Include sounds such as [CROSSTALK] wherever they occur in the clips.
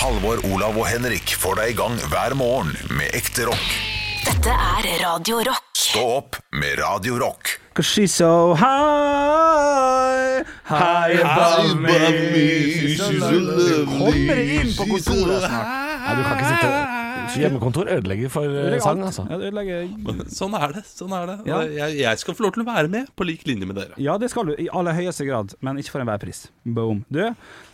Halvor, Olav og Henrik får deg i gang hver morgen med ekte rock. Dette er Radio Rock. Stå opp med Radio Rock. Cause she's so high, high above me. She's so lovely. Kommer det inn på kontoret snart? Nei, du kan ikke sitte Hjemmekontor ødelegger for eh, sang, altså. Ja, det ødelegger [LAUGHS] Sånn er det. sånn er det Ja. jeg, jeg skal få lov til å være med på lik linje med dere. Ja, det skal du i aller høyeste grad, men ikke for enhver pris. Boom. Du,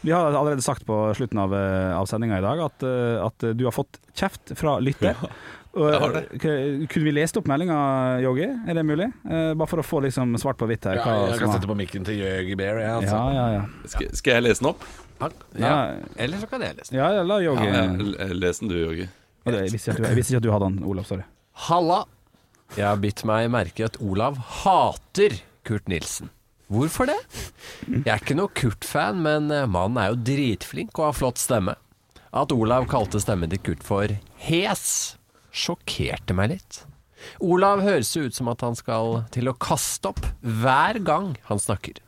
vi har allerede sagt på slutten av, eh, av sendinga i dag at, eh, at du har fått kjeft fra lytter. Ja. jeg har det. Kunne vi lest opp meldinga, Yogi? Er det mulig? Eh, bare for å få liksom svart på hvitt her. Ja, jeg kan sette på mikken til Yogi Bear, jeg, altså. ja, ja, ja. Skal, skal jeg lese den opp? Ja. Eller så kan jeg lese den. ja, la Yogi Les den du, Yogi. Det- Jeg visste du- jeg visste ikke at du hadde han, Olav. Sorry. Halla! Jeg har bitt meg merke at Olav hater Kurt Nilsen. Hvorfor det? Jeg er ikke noe Kurt-fan, men eh, mannen er jo dritflink og har flott stemme. At Olav kalte stemmen til Kurt for hes, sjokkerte meg litt. Olav høres ut som at han skal til å kaste opp hver gang han snakker.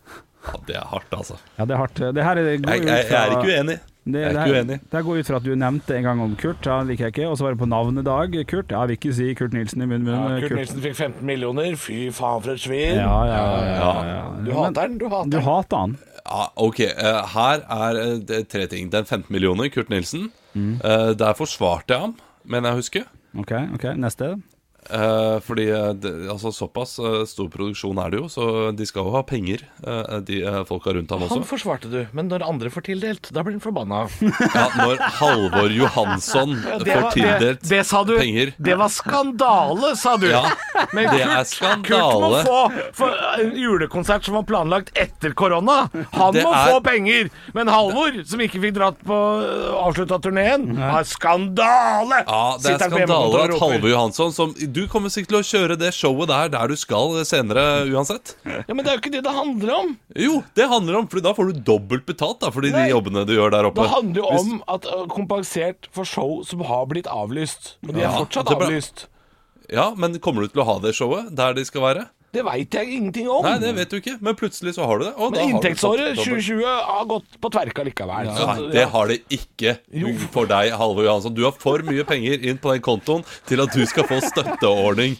Ja, Det er hardt, altså. Ja, det er hardt. Det her er, Jeg, jeg, jeg er ikke uenig. Det, Jeg er ikke uenig. Det går ut fra at du nevnte en gang om Kurt, ja, liker jeg ikke. Og så var det på navnedag. Kurt, ja, jeg vil ikke si Kurt Nilsen i munnen. Kurt Nilsen fikk 15 millioner, fy faen for et svin. Ja, ja, ja, ja, ja. Du hater den, du hater den. Du hater han. Ja, ok, eh, Her er eh, det tre ting. Den 15 millioner, Kurt Nilsen. Mm. Eh, der forsvarte jeg ham, mener jeg husker. OK, ok, neste. Eh, fordi eh, det, altså, såpass uh, stor produksjon er det jo, så de skal jo ha penger, uh, de folka rundt ham Han forsvarte du, men når andre får tildelt, da blir han forbanna. [LAUGHS] Ja, når Halvor Johansson får tildelt det, sa du. penger Det var skandale, sa du. Ja, [LAUGHS] Men det er Kurt, Kurt må få for en julekonsert som var planlagt etter korona. Han Det må er- få penger. Men Halvor, som ikke fikk dratt på avslutta turneen, har skandale! Ja, det er skandale at. Halvor Johansson som, Du kommer sikkert til å kjøre det showet der der du skal senere uansett. Ja, Men det er jo ikke det det handler om. Jo, det handler om, Fordi da får du dobbelt betalt da for de jobbene du gjør der oppe. Det handler jo om at kompensert for show som har blitt avlyst. Og de er Ja, fortsatt avlyst. Ja, Men kommer du til å ha det showet der de skal være? Det veit jeg ingenting om. Nei, det vet du ikke, men plutselig så har du det. Og Men inntektsåret fått 2020 har gått på tverka likevel. Nei, Så- det har det ikke for deg, Halvor Johansson. Du har for mye penger inn på den kontoen til at du skal få støtteordning.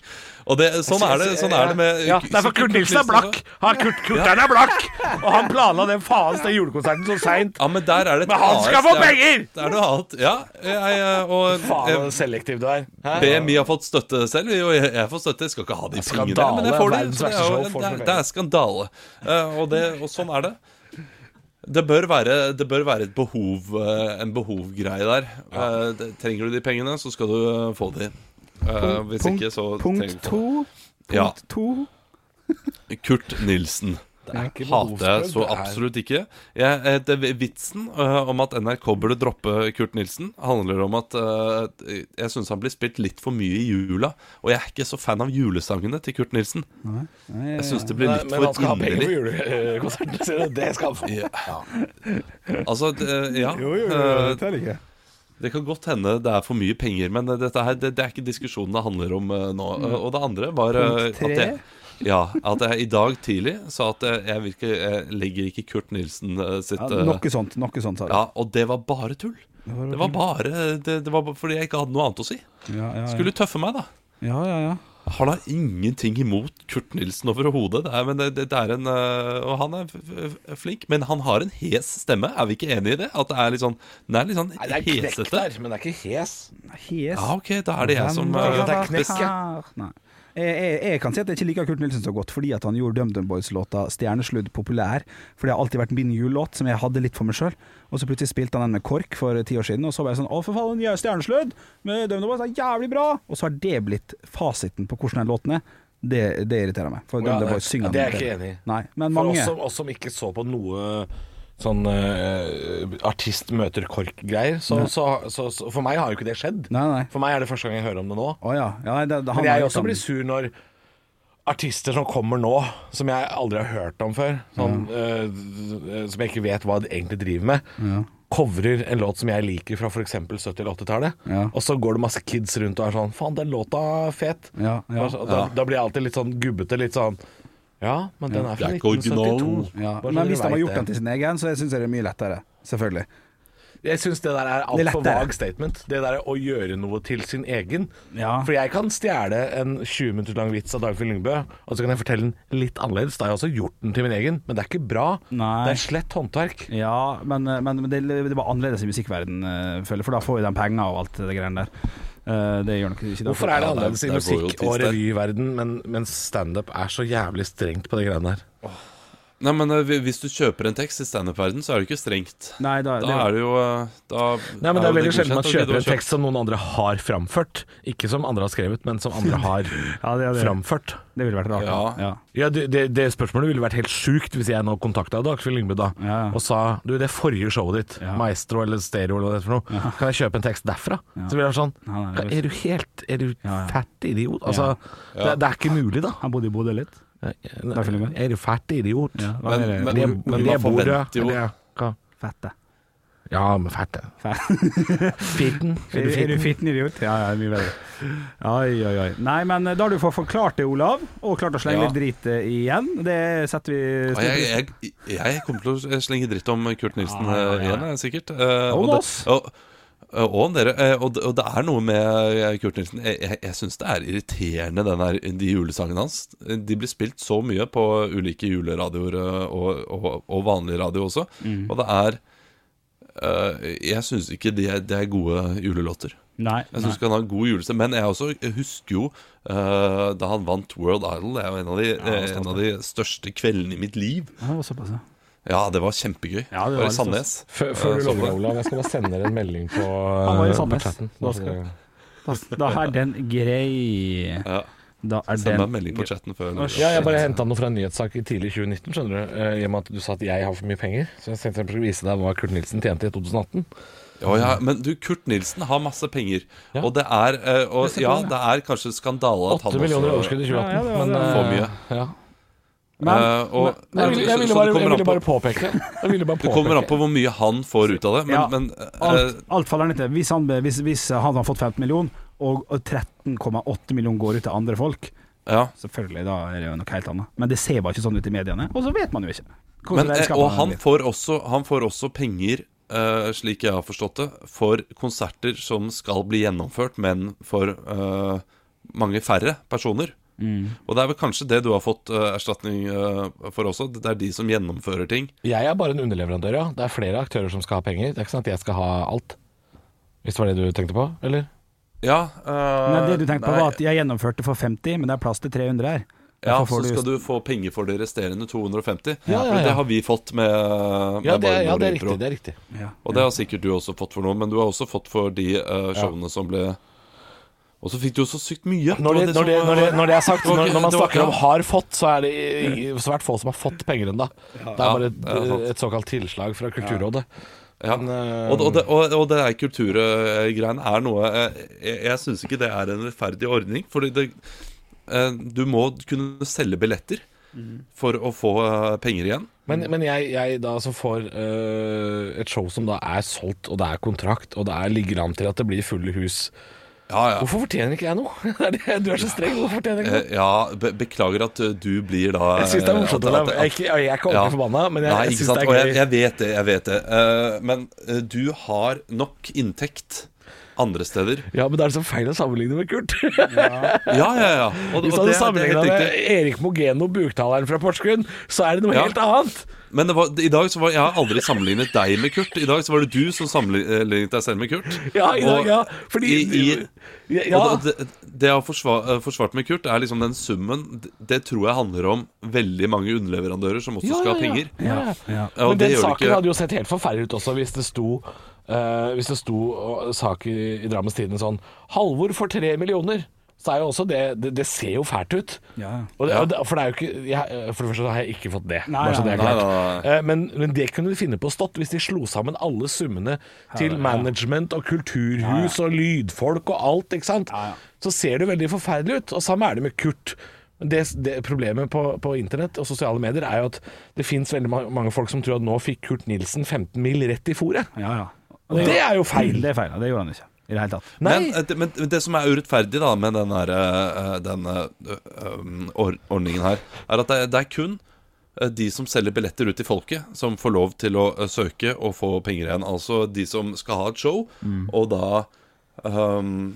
Og det, sånn, er det, sånn er det med Ja, det er for Kurt Nilsen er blakk. Han, Kurt, Kurteren er blakk! Og han planla den faens den julekonserten så seint. Ja, men Men han skal få er- penger! Det er noe annet. Ja, jeg, og Faen, så selektiv du er. BMI har fått støtte selv, og jeg, jeg får støtte. Jeg skal ikke ha de pengene, men jeg får det. det, er, jo, det, er, det er skandale. Eh, og, det, og sånn er det. Det bør være, det bør være et behov, eh, en behovgreie der. Ja. trenger du de pengene, så skal du eh, få de. Eh, hvis punkt- ikke, så Punkt to. Punkt to. Ja. To. Kurt Nilsen. Det Hater jeg så absolutt ikke. Jeg, eh, det, vitsen uh, om at NRK burde droppe Kurt Nilsen, handler om at uh, jeg syns han blir spilt litt for mye i jula. Og jeg er ikke så fan av julesangene til Kurt Nilsen. Jeg syns det blir litt for innelig Men han skal ha penger for inderlig. julekonserten sin. Det skal han få. Ja. Altså, det, ja. Jo, jo, jo, det ikke. Det kan godt hende det er for mye penger, men dette her, det, det er ikke diskusjonen det handler om eh, nå. Eh, Og det andre var eh, at jeg, ja, at jeg i dag tidlig sa at jeg, jeg, ikke, jeg legger ikke Kurt Nilsen eh, sitt Ja, noe sånt, noe sånt, sa du. Ja, og det var bare tull. Det var bare det, det var fordi jeg ikke hadde noe annet å si. Ja, ja, ja. Skulle tøffe meg, da. ja, ja, ja. Han da ingenting imot Kurt Nilsen overhodet. Det er, men det, det, er en øh, Og han er flink, men han har en hes stemme. Er vi ikke enig i det? At det er litt sånn Den er litt sånn Nei, det er knekk hesete. der, men det er ikke hes. Hes. Ja, ok, da er det jeg som var det er knekk, her? Jeg, jeg, kan si at jeg ikke liker Kurt Nilsen så godt fordi at han gjorde DumDum Boys-låta 'Stjernesludd' populær. For det har alltid vært min jullåt, som jeg hadde litt for meg sjøl. Og så plutselig spilte han den med KORK for ti år siden, og så var jeg sånn 'Å, for faen, nye Stjernesludd med DumDum Boys er jævlig bra!' Og så har det blitt fasiten på hvordan den låten er. Det, det irriterer meg. For Ja, DumDum Boys synger ja, det er jeg ikke enig i. For mange oss som, oss som ikke så på noe sånn uh, artist møter KORK-greier, så, så, så, så for meg har jo ikke det skjedd. Nei, nei. For meg er det første gang jeg hører om det nå. Oh, ja. ja nei, det, det, Men jeg også blir sur når artister som kommer nå, som jeg aldri har hørt om før, sånn, eh, som jeg ikke vet hva de egentlig driver med, Ja. covrer en låt som jeg liker fra f.eks. 70- eller 80-tallet, Ja. og så går det masse kids rundt og er sånn Faen, den låta er fet. Ja, ja. Så- Da, da blir jeg alltid litt sånn gubbete, litt sånn Ja, men den er fra Det er ikke original. 1972. Ja. Bare så Men dere hvis de har vet gjort den til sin egen, så syns jeg det er mye lettere. Selvfølgelig. Jeg syns det der er Det er altfor lettere. vag statement. Det der å gjøre noe til sin egen. Ja. For jeg kan stjele en 20 minutter lang vits av Dagfinn Lyngbø, og så kan jeg fortelle den litt annerledes. Da har jeg også gjort den til min egen, men det er ikke bra. Nei. Det er slett håndverk. Ja, men, men, men det, det var annerledes i musikkverdenen, føler jeg, for da får jo de penger og alt det greiene der. Eh, det gjør nok ikke det. Hvorfor er det er- annerledes i musikk og revyverden, men, mens standup er så jævlig strengt på de greiene der? Nei, men eh, hvis du kjøper en tekst i standup-verden, så er det ikke strengt. Nei, da, Da er det jo eh, da Nei, men Det er veldig sjelden man kjøper en tekst som noen andre har framført. Ikke som andre har skrevet, men som andre [LAUGHS] har Ja, det, det. framført. det ville vært rart. Ja. ja. Ja, det, det, det spørsmålet ville vært helt sjukt hvis jeg nå kontakta Dagfinn Lyngbø da Ja. og sa Du, det forrige showet ditt, Ja. Maestro eller Stereo eller hva det er for noe, kan jeg kjøpe en tekst derfra? Så ville jeg vært sånn nei, det er du helt Er du Ja, ja. fett idiot? Altså, Det, det er ikke mulig, da. Han bodde i Bodø litt. Dagfinn Lyngbø? Er du fette idiot? Ja, Men- det? men- Det, men men man det Bodø. forventer jo- hva? Fette. Ja, men fette. [LAUGHS] Fitten. [LAUGHS] Er du, er du fitten idiot? Ja, ja, mye bedre. Oi, oi, oi. Nei, men da har du fått forklart det, Olav, og klart å slenge Ja. litt drit eh, igjen. Det setter vi stor jeg, pris på. jeg, jeg kommer til å slenge dritt om Kurt Nilsen Ja, ja, eh, ja. igjen, sikkert. Eh, Om og det- oss. Og, og om dere. eh, Og det, er noe med eh, Kurt Nilsen Jeg, jeg, jeg syns det er irriterende, den her, de julesangene hans. De blir spilt så mye på ulike juleradioer eh, og, og, og vanlig radio også. Mm. Og det er eh, Jeg syns ikke det er, de er gode julelåter. Nei. Jeg syns ikke han har god julestem, men jeg også husker jo eh, da han vant World Idol. Det er jo en av de, ja, en av de største kveldene i mitt liv. Ja, såpass, ja. Ja, det var kjempegøy. Ja, det var var i Sandnes. Før, før du Eh, så logger deg, Olav, jeg skal bare sende dere en melding på, Han var i Sandnes. chatten. Da skal- Da, da er den grei. Ja, Da er Send meg en melding på chatten før. Ja, jeg bare henta noe fra en nyhetssak i tidlig 2019, skjønner du. Eh, I og med at du sa at jeg har for mye penger. Så jeg tenkte jeg skulle vise deg hva Kurt Nilsen tjente i 2018. Ja, ja, men du, Kurt Nilsen har masse penger. Ja. Og det er eh, og, Ja, det. er kanskje skandale at 8 millioner i overskudd i 2018. Ja, ja, det var men, eh, For mye. Ja. Men- uh, og, Jeg, ville- jeg, ville bare, jeg ville bare påpeke. Det kommer an på hvor mye han får ut av det. Men, Ja. men eh, Alt, alt faller ned til hvis han, hvis, hvis han har fått 15 millioner, og og 13,8 millioner går ut til andre folk, ja. selvfølgelig, da er det jo noe helt annet. Men det ser bare ikke sånn ut i mediene, og så vet man jo ikke. Men, eh, og han får også, han får også penger, Uh, slik jeg har forstått det, for konserter som skal bli gjennomført, men for uh, mange færre personer. Mm. Og det er vel kanskje det du har fått uh, erstatning uh, for også. Det er de som gjennomfører ting. Jeg er bare en underleverandør, ja. Det er flere aktører som skal ha penger. Det er ikke sånn at jeg skal ha alt. Hvis det var det du tenkte på, eller? Ja Uh, Nei, det du tenkte på var at jeg gjennomførte for 50, men det er plass til 300 her. Ja, så skal du få penger for de resterende 250. Ja, ja, ja. Det har vi fått med, med Ja, det, ja, det er riktig. Det er riktig. Ja. Og det har sikkert du også fått for noe, men du har også fått for de uh, showene som ble Og så fikk du jo så sykt mye. Når det, det, når, det, når, det, når er sagt, når, man snakker om 'har fått', så er det svært få som har fått penger ennå. Det er bare et, et såkalt tilslag fra Kulturrådet. Ja. Eh, Og, og, det, og, og det kulturgreiene er noe eh, Jeg, jeg syns ikke det er en rettferdig ordning. Fordi det, eh, du må kunne selge billetter for å få penger igjen. Men, men jeg, jeg da som får uh, et show som da er solgt, og det er kontrakt, og det er, ligger an til at det blir fulle hus Ja, ja. Hvorfor fortjener ikke jeg noe? [LAUGHS] Du er så streng. Hvorfor fortjener jeg ikke noe? Eh, ja be beklager at eh, du blir da Jeg syns det er eh, morsomt. at- Olav. at- Jeg jeg er ikke ordentlig Ja. forbanna, men jeg, Nei, jeg syns det er gøy. jeg vet det, jeg vet det. Uh, men uh, du har nok inntekt andre steder. Ja, men det er så feil å sammenligne med Kurt. Ja, ja, ja. Og, Hvis du hadde sammenligna med. Erik Mogeno, buktaleren fra Porsgrunn, så er det noe Ja. helt annet. Men det var, i dag så var, jeg har aldri sammenlignet deg med Kurt. I dag så var det du som sammenlignet deg selv med Kurt. Ja, i dag, Og ja. Fordi i, i, ja, Og det, det jeg har forsvar, eh, forsvart med Kurt, er liksom den summen det, tror jeg handler om veldig mange underleverandører som også Ja, skal ha ja, ja. penger. Ja, ja. Ja. Ja, og Men det den gjør saken ikke- hadde jo sett helt forferdelig ut også hvis det sto eh, Hvis det sto uh, sak i, i Drammens Tidende sånn 'Halvor for tre millioner'. Så er jo også det Det, det ser jo fælt ut. Ja. Og det, og det, for det er jo ikke jeg, For det første har jeg ikke fått det. Nei, bare så det er nei, klart. nei, nei. Eh, Men, men det kunne de finne på stått hvis de slo sammen alle summene til management og kulturhus og lydfolk og alt, ikke sant. Ja, ja. Så ser det veldig forferdelig ut. Og samme er det med Kurt. Det, det Problemet på, på internett og sosiale medier er jo at det fins veldig ma- mange folk som tror at nå fikk Kurt Nilsen 15 mil rett i fòret. Ja, ja. Og det er jo feil. Det er feil, det gjorde han ikke i det hele tatt. Men, eh, det, men det som er urettferdig da med den, denne eh, den eh, or ordningen her, er at det, det er kun de som selger billetter ut til folket, som får lov til å søke og få penger igjen. Altså de som skal ha et show, og da um,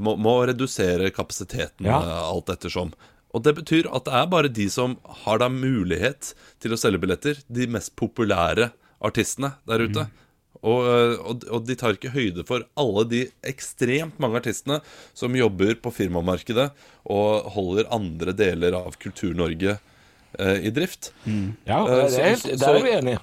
må, må redusere kapasiteten Ja. alt ettersom. Og det betyr at det er bare de som har da mulighet til å selge billetter, de mest populære artistene der ute. Og, øh, og, og de tar ikke høyde for alle de ekstremt mange artistene som jobber på firmamarkedet og holder andre deler av Kultur-Norge eh, i drift. Ja, Eh, det er, helt, så- der er vi enige.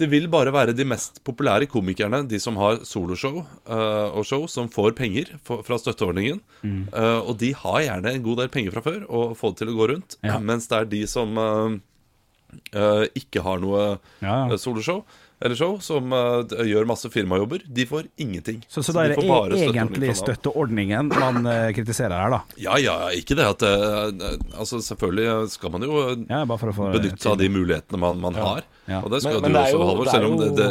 Det vil bare være de mest populære komikerne, de som har soloshow uh, og show, som får penger for, fra støtteordningen. Eh, og de har gjerne en god del penger fra før og får det til å gå rundt. Ja. Mens det er de som uh, eh, ikke har noe Ja, ja. eh, soloshow eller show, som uh, gjør masse firmajobber, de får ingenting. Så, så da er det e støtteordning egentlig støtteordningen man uh, kritiserer her, da. Ja, ja, ja, ikke det at uh, Altså, selvfølgelig skal man jo Ja, benytte seg av de mulighetene man, man har. Ja. Og det skal Men- men du det er også, Halvor. Selv om det, det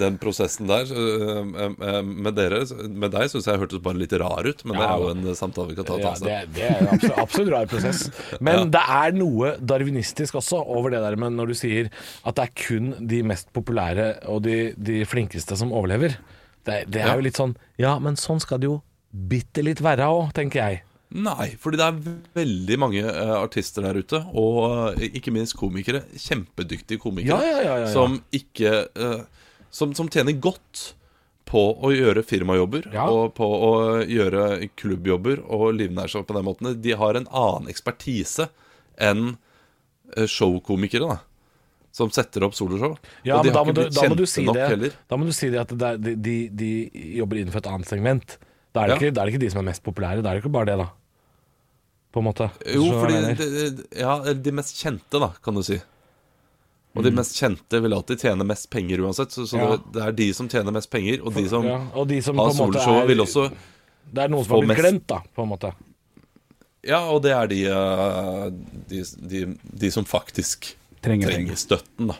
den prosessen der eh, eh, med dere Med deg syns jeg hørtes bare litt rar ut, men det er jo en eh, samtale vi kan ta. Ja, det, det er en absolutt, absolutt rar prosess. Men det er noe darwinistisk også over det der med når du sier at det er kun de mest populære og de, de flinkeste som overlever. Det, det er Ja. jo litt sånn Ja, men sånn skal det jo bitte litt være òg, tenker jeg. Nei, fordi det er veldig mange uh, artister der ute, og uh, ikke minst komikere. Kjempedyktige komikere. Ja, ja, ja. Som ikke uh, som, som tjener godt på å gjøre firmajobber og på å gjøre klubbjobber og livnære seg på den måten. De har en annen ekspertise enn showkomikere, da. Som setter opp soloshow. Ja, og de har ikke du, blitt kjente si nok det, heller. da må du si det at det er, de, de, de jobber innenfor et annet segment. Da er, Ja. ikke, da er det ikke de som er mest populære. Da er det ikke bare det, da. På en måte. Jo, fordi de, Ja, de mest kjente, da, kan du si. Og de mest kjente vil alltid tjene mest penger uansett. Så, så Mm. Ja. det, er de som tjener mest penger, og de som ja, og de som har på en måte soloshow, er- vil også Det er noen som har blitt mest- glemt, da, på en måte. Ja, og det er de, eh, de, de, de som faktisk Trenger trenger støtten, da.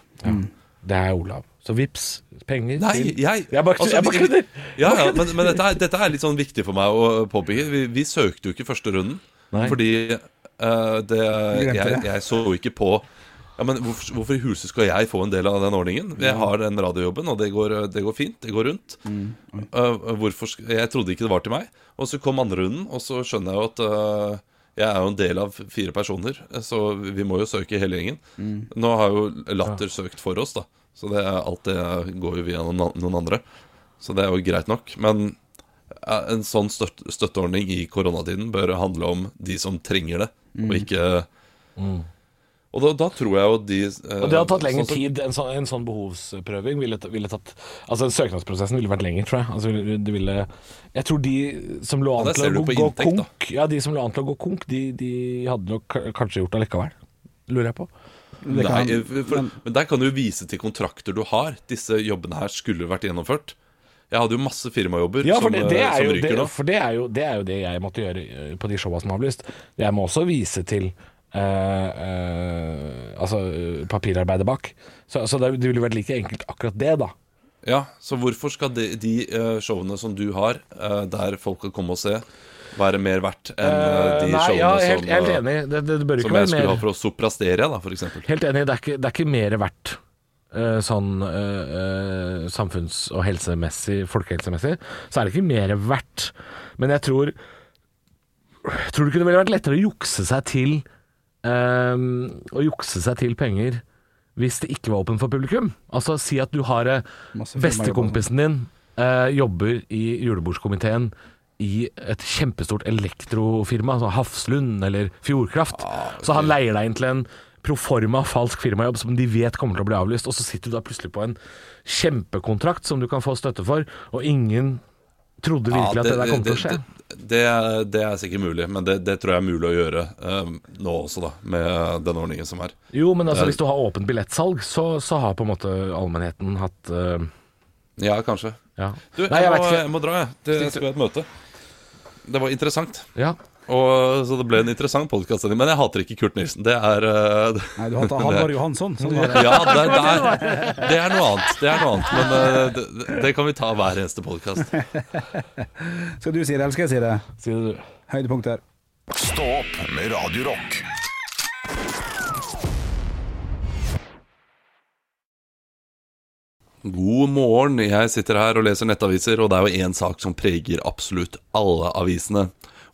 Det er Olav. Så vips penger Nei, til jeg Jeg bare, altså, kødder! Ja, ja, men, men dette, er, dette er litt sånn viktig for meg å påpeke. Vi, vi søkte jo ikke første runden. Nei. Fordi uh, det, jeg, jeg så ikke på ja, men hvorfor, hvorfor i huset skal jeg få en del av den ordningen? Jeg har den radiojobben, og det går, det går fint. Det går rundt. Eh, hvorfor, jeg trodde ikke det var til meg. Og så kom andre runden, og så skjønner jeg jo at uh, jeg er jo en del av fire personer, så vi må jo søke hele gjengen. Nå har jo Latter søkt for oss, da. Så det er, alt det går jo via noen, noen andre. Så det er jo greit nok. Men ja, en sånn støt, støtteordning i koronatiden bør handle om de som trenger det, og ikke Og da, da tror jeg jo de eh, Og det har tatt lengre sånn tid. En sånn, en sånn behovsprøving ville, ville tatt Altså Søknadsprosessen ville vært lenger, tror jeg. Altså, det ville, jeg tror de som lå an til å gå inntekt, konk Ja, de som lå an til å gå konk, de, de hadde nok kanskje gjort det likevel. Lurer jeg på. Nei, for, men- men der kan du vise til kontrakter du har. Disse jobbene her skulle vært gjennomført. Jeg hadde jo masse firmajobber Ja, som, det, det, eh, som jo, ryker nå. for det, er jo, det er jo det jeg måtte gjøre eh, på de showa som er avlyst. Jeg må også vise til Uh, uh, altså papirarbeidet bak. Så, så det, det ville vært like enkelt akkurat det, da. Ja, Så hvorfor skal de, de uh, showene som du har, der folk kan komme og se, være mer verdt enn de Nei, showene ja, helt, som, helt enig. Det, det, som jeg skulle mer ha for å soprastere da, eksempel. Helt enig, det er ikke, det er ikke mer verdt sånn uh, uh, samfunns- og helsemessig, folkehelsemessig, så er det ikke mer verdt. Men jeg tror Tror du kunne vært lettere å jukse seg til uh, Å jukse seg til penger hvis det ikke var åpent for publikum? Altså si at du har eh, Bestekompisen din eh, jobber i julebordskomiteen i et kjempestort elektrofirma, altså Hafslund eller Fjordkraft. Så han leier deg inn til en proforma falsk firmajobb som de vet kommer til å bli avlyst, og så sitter du da plutselig på en kjempekontrakt som du kan få støtte for, og ingen trodde virkelig at det der kom til å skje. Det, det, er- er sikkert mulig, men det, det tror jeg er mulig å gjøre eh, nå også, da, med den ordningen som er. Jo, men altså Ja. hvis du har åpent billettsalg, så, så har på en måte allmennheten hatt uh, Ja, kanskje. Ja. Du, Nei, jeg, jeg må, jeg må dra, jeg. Det skal være et møte. Det var interessant. Ja. Og, så det ble en interessant podkast. Men jeg hater ikke Kurt Nilsen. Det er uh, [LAUGHS] Nei, du hater Halvard Johansson? Sånn det. Ja, det, det, er, det, er, noe annet. Det er noe annet Men uh, det, kan vi ta hver eneste podkast. [LAUGHS] Skal du si det, eller skal jeg si det? Si det, du. Høydepunkter. Stå med Radiorock. God morgen. Jeg sitter her og leser nettaviser, og det er jo én sak som preger absolutt alle avisene.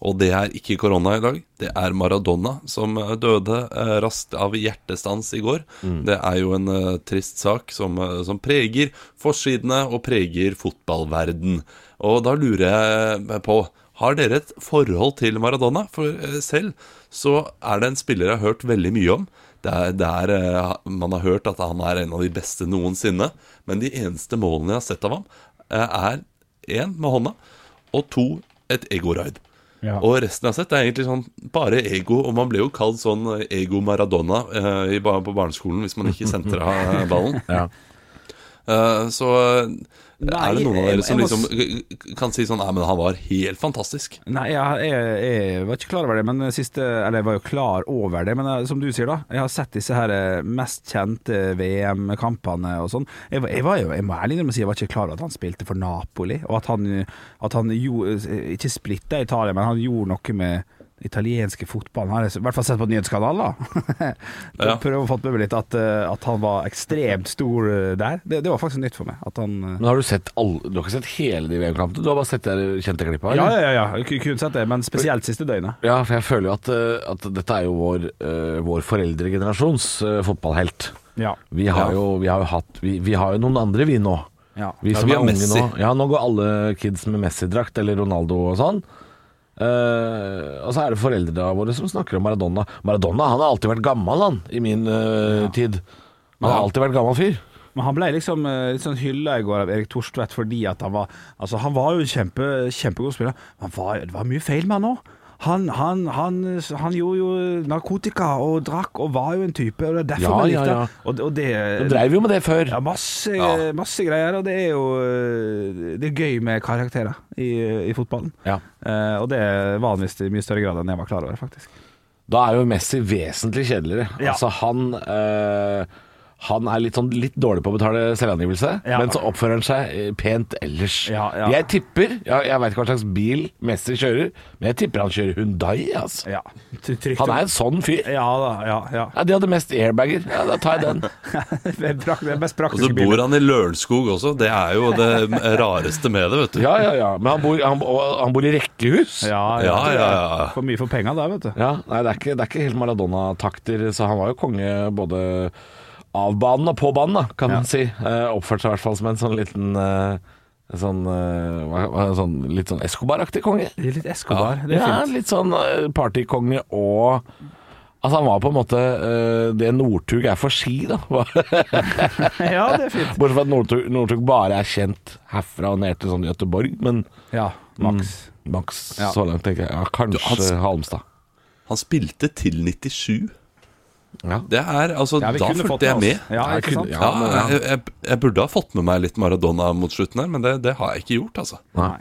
Og det er ikke korona i dag. Det er Maradona som eh, døde eh, raskt av hjertestans i går. Det er jo en eh, trist sak som, som preger forsidene og preger fotballverden. Og da lurer jeg på Har dere et forhold til Maradona? For selv så er det en spiller jeg har hørt veldig mye om. Det er, det er, man har hørt at han er en av de beste noensinne. Men de eneste målene jeg har sett av ham, er én med hånda, og to et ego-raid. Ja. Og resten jeg har sett, er egentlig sånn bare ego. Og man ble jo kalt sånn ego Maradona eh, på barneskolen hvis man ikke sentra ballen. Ja. Eh, så eh, Nei, er det noen av dere som liksom eh, kan si sånn Nei, men han var helt fantastisk. Nei, jeg, jeg, jeg var ikke klar over det, men siste Eller jeg var jo klar over det, men jeg, som du sier, da. Jeg har sett disse her eh, mest kjente VM-kampene og sånn. Jeg, var- jo, jeg må ærlig innrømme si, jeg var ikke klar over at han spilte for Napoli, og at han, at han gjorde Ikke splitta Italia, men han gjorde noe med italienske fotballen. Har jeg i hvert fall sett på nyhetskanalen, da. [LAUGHS] Ja. Prøve å få med meg litt at, eh, at han var ekstremt stor eh, der. Det, det var faktisk nytt for meg. At han eh, Men har du sett alle Du har ikke sett hele de VM-kampene? Du har bare sett de kjente klippa? Ja, ja, ja. Jeg kunne- sett det, men spesielt siste døgnet. Ja, for jeg føler jo at, at dette er jo vår, vår foreldregenerasjons fotballhelt. Ja. Vi har, jo, vi har jo hatt vi, vi har jo noen andre, vi nå. ja. Vi Ja, som vi er unge Messi. nå. Ja, nå går alle kids med Messi-drakt eller Ronaldo og sånn. Eh, og så er det foreldrene våre som snakker om Maradona. Maradona han har alltid vært gammel, han, i min eh, tid. Han har alltid vært gammel fyr. Men han ble liksom eh, litt sånn hylla i går av Erik Thorstvedt fordi at han var Altså, han var jo en kjempe, kjempegod spiller, men det var mye feil med han òg. Han, han, han, han gjorde jo narkotika og drakk og var jo en type, og det er derfor vi ja, likte ja. ja. Og, og det Du dreiv jo med det før. ja, masse, masse greier, og det er jo eh, Det er gøy med karakterer i, i fotballen. Ja. Eh, og det er vanligvis i mye større grad enn jeg var klar over, faktisk. Da er jo Messi vesentlig kjedeligere. Altså han eh, Han er litt, sånn, litt dårlig på å betale selvangivelse, Ja. men så oppfører han seg eh, pent ellers. Ja, ja. Jeg tipper Jeg, jeg veit ikke hva slags bil Messi kjører, men jeg tipper han kjører Hundai. Altså. Ja. Han er en sånn fyr. Ja da, ja. ja. Ja, De hadde mest airbager. Ja, Da tar jeg den. [LAUGHS] Det er mest det er mest Og så bor bilen. han i Lørenskog også. Det er jo det [LAUGHS] rareste med det, vet du. Ja, ja, ja. Men han bor, han, han bor i rekkehus. Ja, Ja, ja, ja. For mye for penga der, vet du. Ja, nei, det er ikke, det er ikke helt Maradona-takter, så han var jo konge både av banen og på banen, da, kan man si. Uh, oppførte seg i hvert fall som en sånn liten uh, sånn, uh, sånn Litt sånn Escobar-aktig konge. Det er litt Escobar. Det er ja, fint. litt sånn eh, partykonge og Altså, han var på en måte uh, det Northug er for ski, da. [LAUGHS] Ja, det er fint. Bortsett fra at Northug, Northug bare er kjent herfra og ned til sånn Göteborg, men Ja, maks. maks Ja. så langt, tenker jeg. Ja, kanskje Du, han- Halmstad. Han spilte til 97. Ja. Det er, altså, Ja, Da fulgte jeg med. Ja, Jeg ikke kunne- sant? ja. Ja, ja. jeg, jeg, jeg burde ha fått med meg litt Maradona mot slutten her, men det, det har jeg ikke gjort, altså.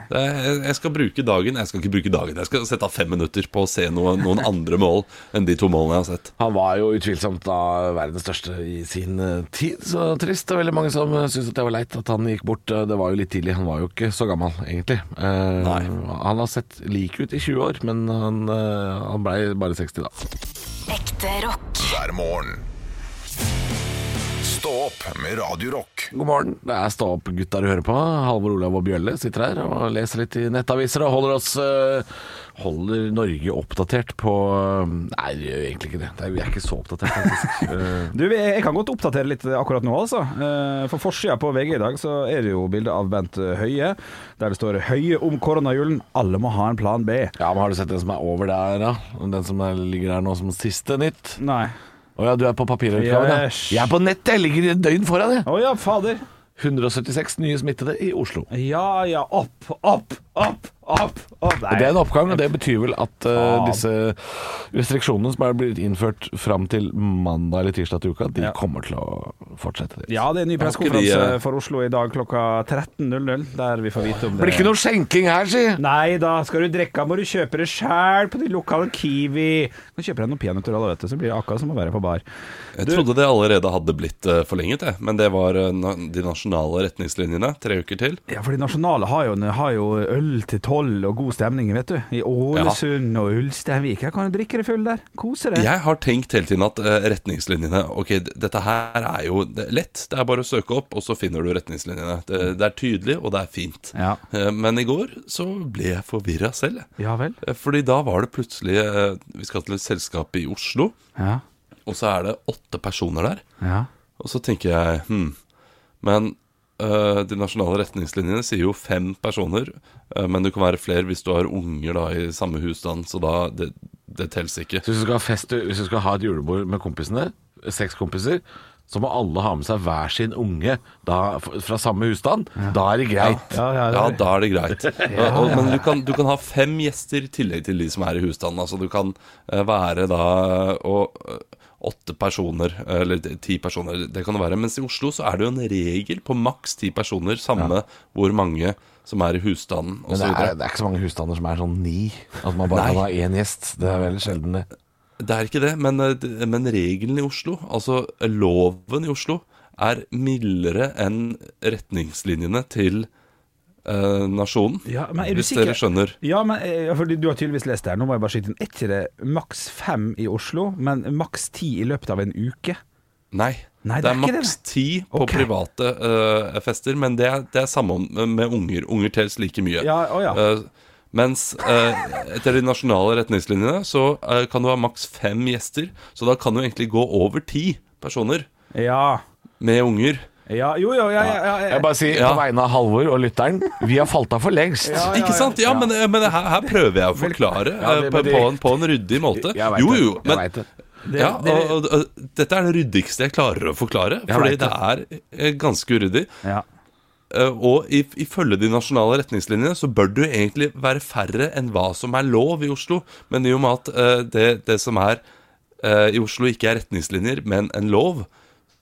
Det, jeg, jeg skal bruke dagen Jeg skal ikke bruke dagen, jeg skal sette av fem minutter på å se noe, noen andre mål enn de to målene jeg har sett. Han var jo utvilsomt da verdens største i sin eh, tid, så trist. Det er veldig mange som syntes syns det var leit at han gikk bort. Eh, Det var jo litt tidlig, han var jo ikke så gammel, egentlig. Uh, Nei. Han har sett lik ut i 20 år, men han, uh, han blei bare 60 da. Ekte rock. hver morgen. Stå opp med Radio Rock. God morgen. Det er Stå opp-gutta du hører på. Halvor Olav og Bjølle sitter her og leser litt i nettaviser og holder oss eh, Holder Norge oppdatert på Nei, det gjør egentlig ikke det. er, vi er ikke så oppdatert, faktisk. [LAUGHS] Du, jeg kan godt oppdatere litt akkurat nå, altså. Eh, For forsida på VG i dag så er det jo bilde av Bent Høie, der det står 'Høie om koronajulen. Alle må ha en plan B'. ja, men Har du sett den som er over der, da? Den som er, ligger der nå som siste nytt? Nei. Å ja, du er på papirutgaven, ja. Jeg er på nettet! jeg ligger et døgn foran, jeg. Å ja, fader. 176 nye smittede i Oslo. Ja ja, opp, opp, opp, opp. opp. Nei. Det er en oppgang, og det betyr vel at uh, disse restriksjonene som er blitt innført fram til mandag eller tirsdag til uka, de Ja. kommer til å fortsette. Det. Ja, det er en ny pressekonferanse eh, for Oslo i dag klokka 13.00, der vi får vite om det. Blir ikke noe skjenking her, si! Nei da, skal du drikke må du kjøpe det sjæl på de lokale Kiwi. Nå kjøper jeg noen peanøtter, alle, vet du, så blir det akkurat som å være på bar. Jeg Du- trodde det allerede hadde blitt eh, forlenget, jeg. men det var de nasjonale retningslinjene. Tre uker til. Ja, for de nasjonale har jo, har jo øl til hold og god stemning, vet du. I Ålesund og Ulsteinvik. Jeg kan jo drikke deg full der. Kose deg. Jeg har tenkt hele tiden at eh, retningslinjene Ok, dette her er jo lett. Det er bare å søke opp, og så finner du retningslinjene. Det, det er tydelig, og det er fint. Ja. Eh, Men i går så ble jeg forvirra selv. Ja vel. Eh, Fordi da var det plutselig Vi skal til et selskap i Oslo, Ja. og så er det åtte personer der. Ja. Og så tenker jeg hm, Men de nasjonale retningslinjene sier jo fem personer, øh, men du kan være flere hvis du har unger da i samme husstand, så da det, det telles ikke. Så hvis du skal ha fest, hvis du skal ha et julebord med kompisene, seks kompiser, så må alle ha med seg hver sin unge da, fra samme husstand. Da er det greit. Ja, ja, Ja, da er det greit. [LAUGHS] Og, men du kan, du kan ha fem gjester i tillegg til de som er i husstanden. Altså du kan eh, være da og, eh, åtte personer, eller ti personer, det kan det være. Mens i Oslo så er det jo en regel på maks ti personer, samme hvor mange som er i husstanden Men det er, det er ikke så mange husstander som er sånn ni. At man bare kan ha én gjest. Det er veldig sjelden, det. Det er ikke det, men, eh, men regelen i Oslo, altså loven i Oslo, er mildere enn retningslinjene til nasjonen. Ja, men er du hvis sikker? dere skjønner. Ja, men eh, fordi Du har tydeligvis lest det her. Nå må jeg bare skyte inn. Er ikke det maks fem i Oslo, men maks ti i løpet av en uke? Nei. Nei, det det er maks ti på okay. private uh, fester, men det er, det er samme med unger. Unger telles like mye. Ja, oh, ja. Uh, mens uh, etter de nasjonale retningslinjene så eh, kan du ha maks fem gjester. Så da kan du egentlig gå over ti personer Ja. med unger. Ja jo, jo, ja, ja, ja, Jeg bare sier Ja. på vegne av Halvor og lytteren, vi har falt av for lengst. Ja, ja, Ikke sant? Ja, men, men her, her prøver jeg å forklare Ja, det- eh, på, på, en, på en ryddig måte. Jo, jo, men det. Ja, og, og, og, dette er det ryddigste jeg klarer å forklare, fordi det. det er eh, ganske uryddig. ja. Eh, Og ifølge de nasjonale retningslinjene så bør det jo egentlig være færre enn hva som er lov i Oslo. Men i og med at eh, det, det som er eh, i Oslo ikke er retningslinjer, men en lov,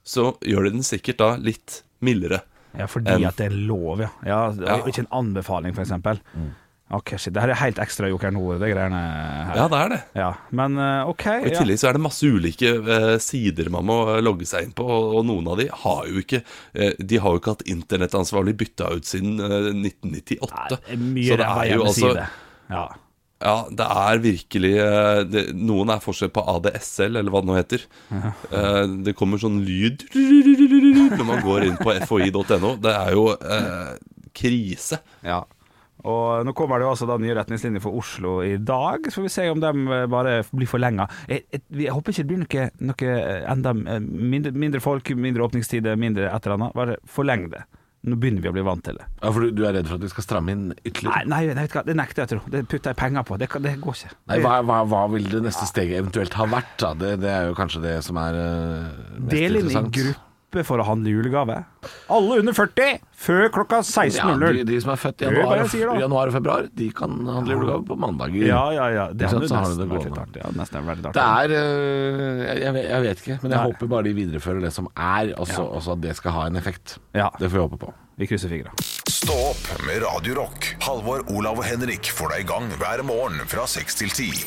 så gjør de den sikkert da litt mildere. Ja, fordi enn, at det er lov, ja. ja Ja. Ikke en anbefaling, f.eks. Mm. Ok, shit. Det her er helt ekstra Joker Nord, det greiene her. Ja, det er det. Ja, Men eh, OK. Og I tillegg så er det masse ulike eh, sider man må logge seg inn på, og, og noen av de har jo ikke eh, De har jo ikke hatt internettansvarlig bytta ut siden eh, 1998. Nei, er mye så det er jo altså. Ja. Ja, det er virkelig eh, det, Noen er forskjell på ADSL, eller hva det nå heter. Eh, det kommer sånn lyd [LAUGHS] når man går inn på foi.no. Det er jo eh, krise. Ja. Og nå kommer det jo altså da nye retningslinjer for Oslo i dag. Så får vi se om de eh, bare blir forlenga. Jeg, jeg, jeg håper ikke det blir noe, noe enda mindre, mindre folk, mindre åpningstider, mindre et eller annet. Bare forleng det. Nå begynner vi å bli vant til det. Ja, for du, du er redd for at vi skal stramme inn ytterligere? nei, nei vet du hva, det nekter jeg å tro. Det putter jeg penger på. Det, kan, det går ikke. Nei, hva, hva, hva vil det neste steget eventuelt ha vært? Da? Det, det er jo kanskje det som er uh, mest Del inn i interessant. Gruppe for å handle julegave. Alle under 40 før klokka Ja, 16.00. de, de som er født i januar, januar og februar, de kan handle julegave på mandager. Ja, ja, ja. Det så har nesten det vært. Ja, nesten vært Det er øh, jeg, jeg vet- ikke, men jeg Nei. håper bare de viderefører det som er, også, Ja. at det skal ha en effekt. Ja. Det får vi håpe på. Vi krysser fingra. Stå opp med Radio Rock. Halvor, Olav og Henrik får deg i gang hver morgen fra 6 til 10.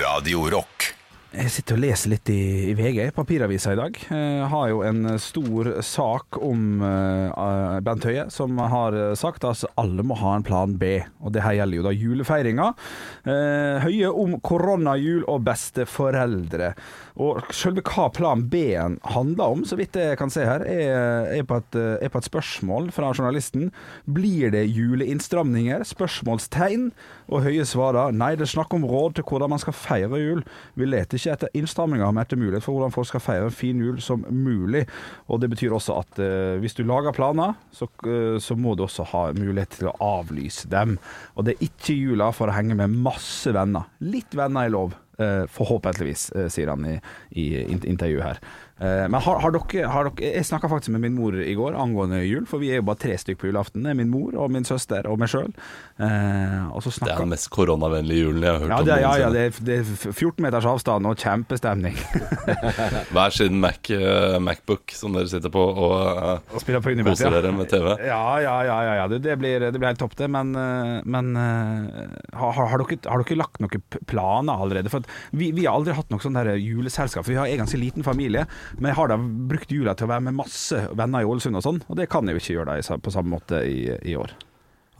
Radio Rock. Jeg sitter og leser litt i, i VG, papiravisa i dag. Jeg har jo en stor sak om eh, Bent Høie, som har sagt at alle må ha en plan B. Og det her gjelder jo da julefeiringa. Eh, Høie om koronajul og besteforeldre. Og selve hva plan B-en handler om, så vidt jeg kan se her, er, er, på et, er på et spørsmål fra journalisten. Blir det juleinnstramninger? Spørsmålstegn. Og Høie svarer nei, det er snakk om råd til hvordan man skal feire jul. Vi leter ikke etter innstramninger, men etter mulighet for hvordan folk skal feire en fin jul som mulig. Og det betyr også at uh, hvis du lager planer, så, uh, så må du også ha mulighet til å avlyse dem. Og det er ikke jula for å henge med masse venner. Litt venner er lov. Eh, forhåpentligvis, eh, sier han i, i intervjuet her. Eh, men har, har, dere, har dere Jeg snakka faktisk med min mor i går angående jul, for vi er jo bare tre stykker på julaften. Det er min mor og min søster og meg sjøl. Eh, Det er den mest koronavennlige julen jeg har hørt ja, om. det, ja, ja, det er, det er 14 meters avstand og kjempestemning. [LAUGHS] Hver sin Mac, eh, Macbook som dere sitter på og eh, Og spiller på Unibet, koser dere med TV. Ja, ja, ja, ja, ja. Det, det, blir, det blir helt topp, det. Men, men har, har, har, dere, har dere lagt noen planer allerede? For at vi, vi har aldri hatt noe sånn juleselskap. For vi har en ganske liten familie. Men jeg har da brukt jula til å være med masse venner i Ålesund og sånn, og det kan jeg jo ikke gjøre da på samme måte i, i år.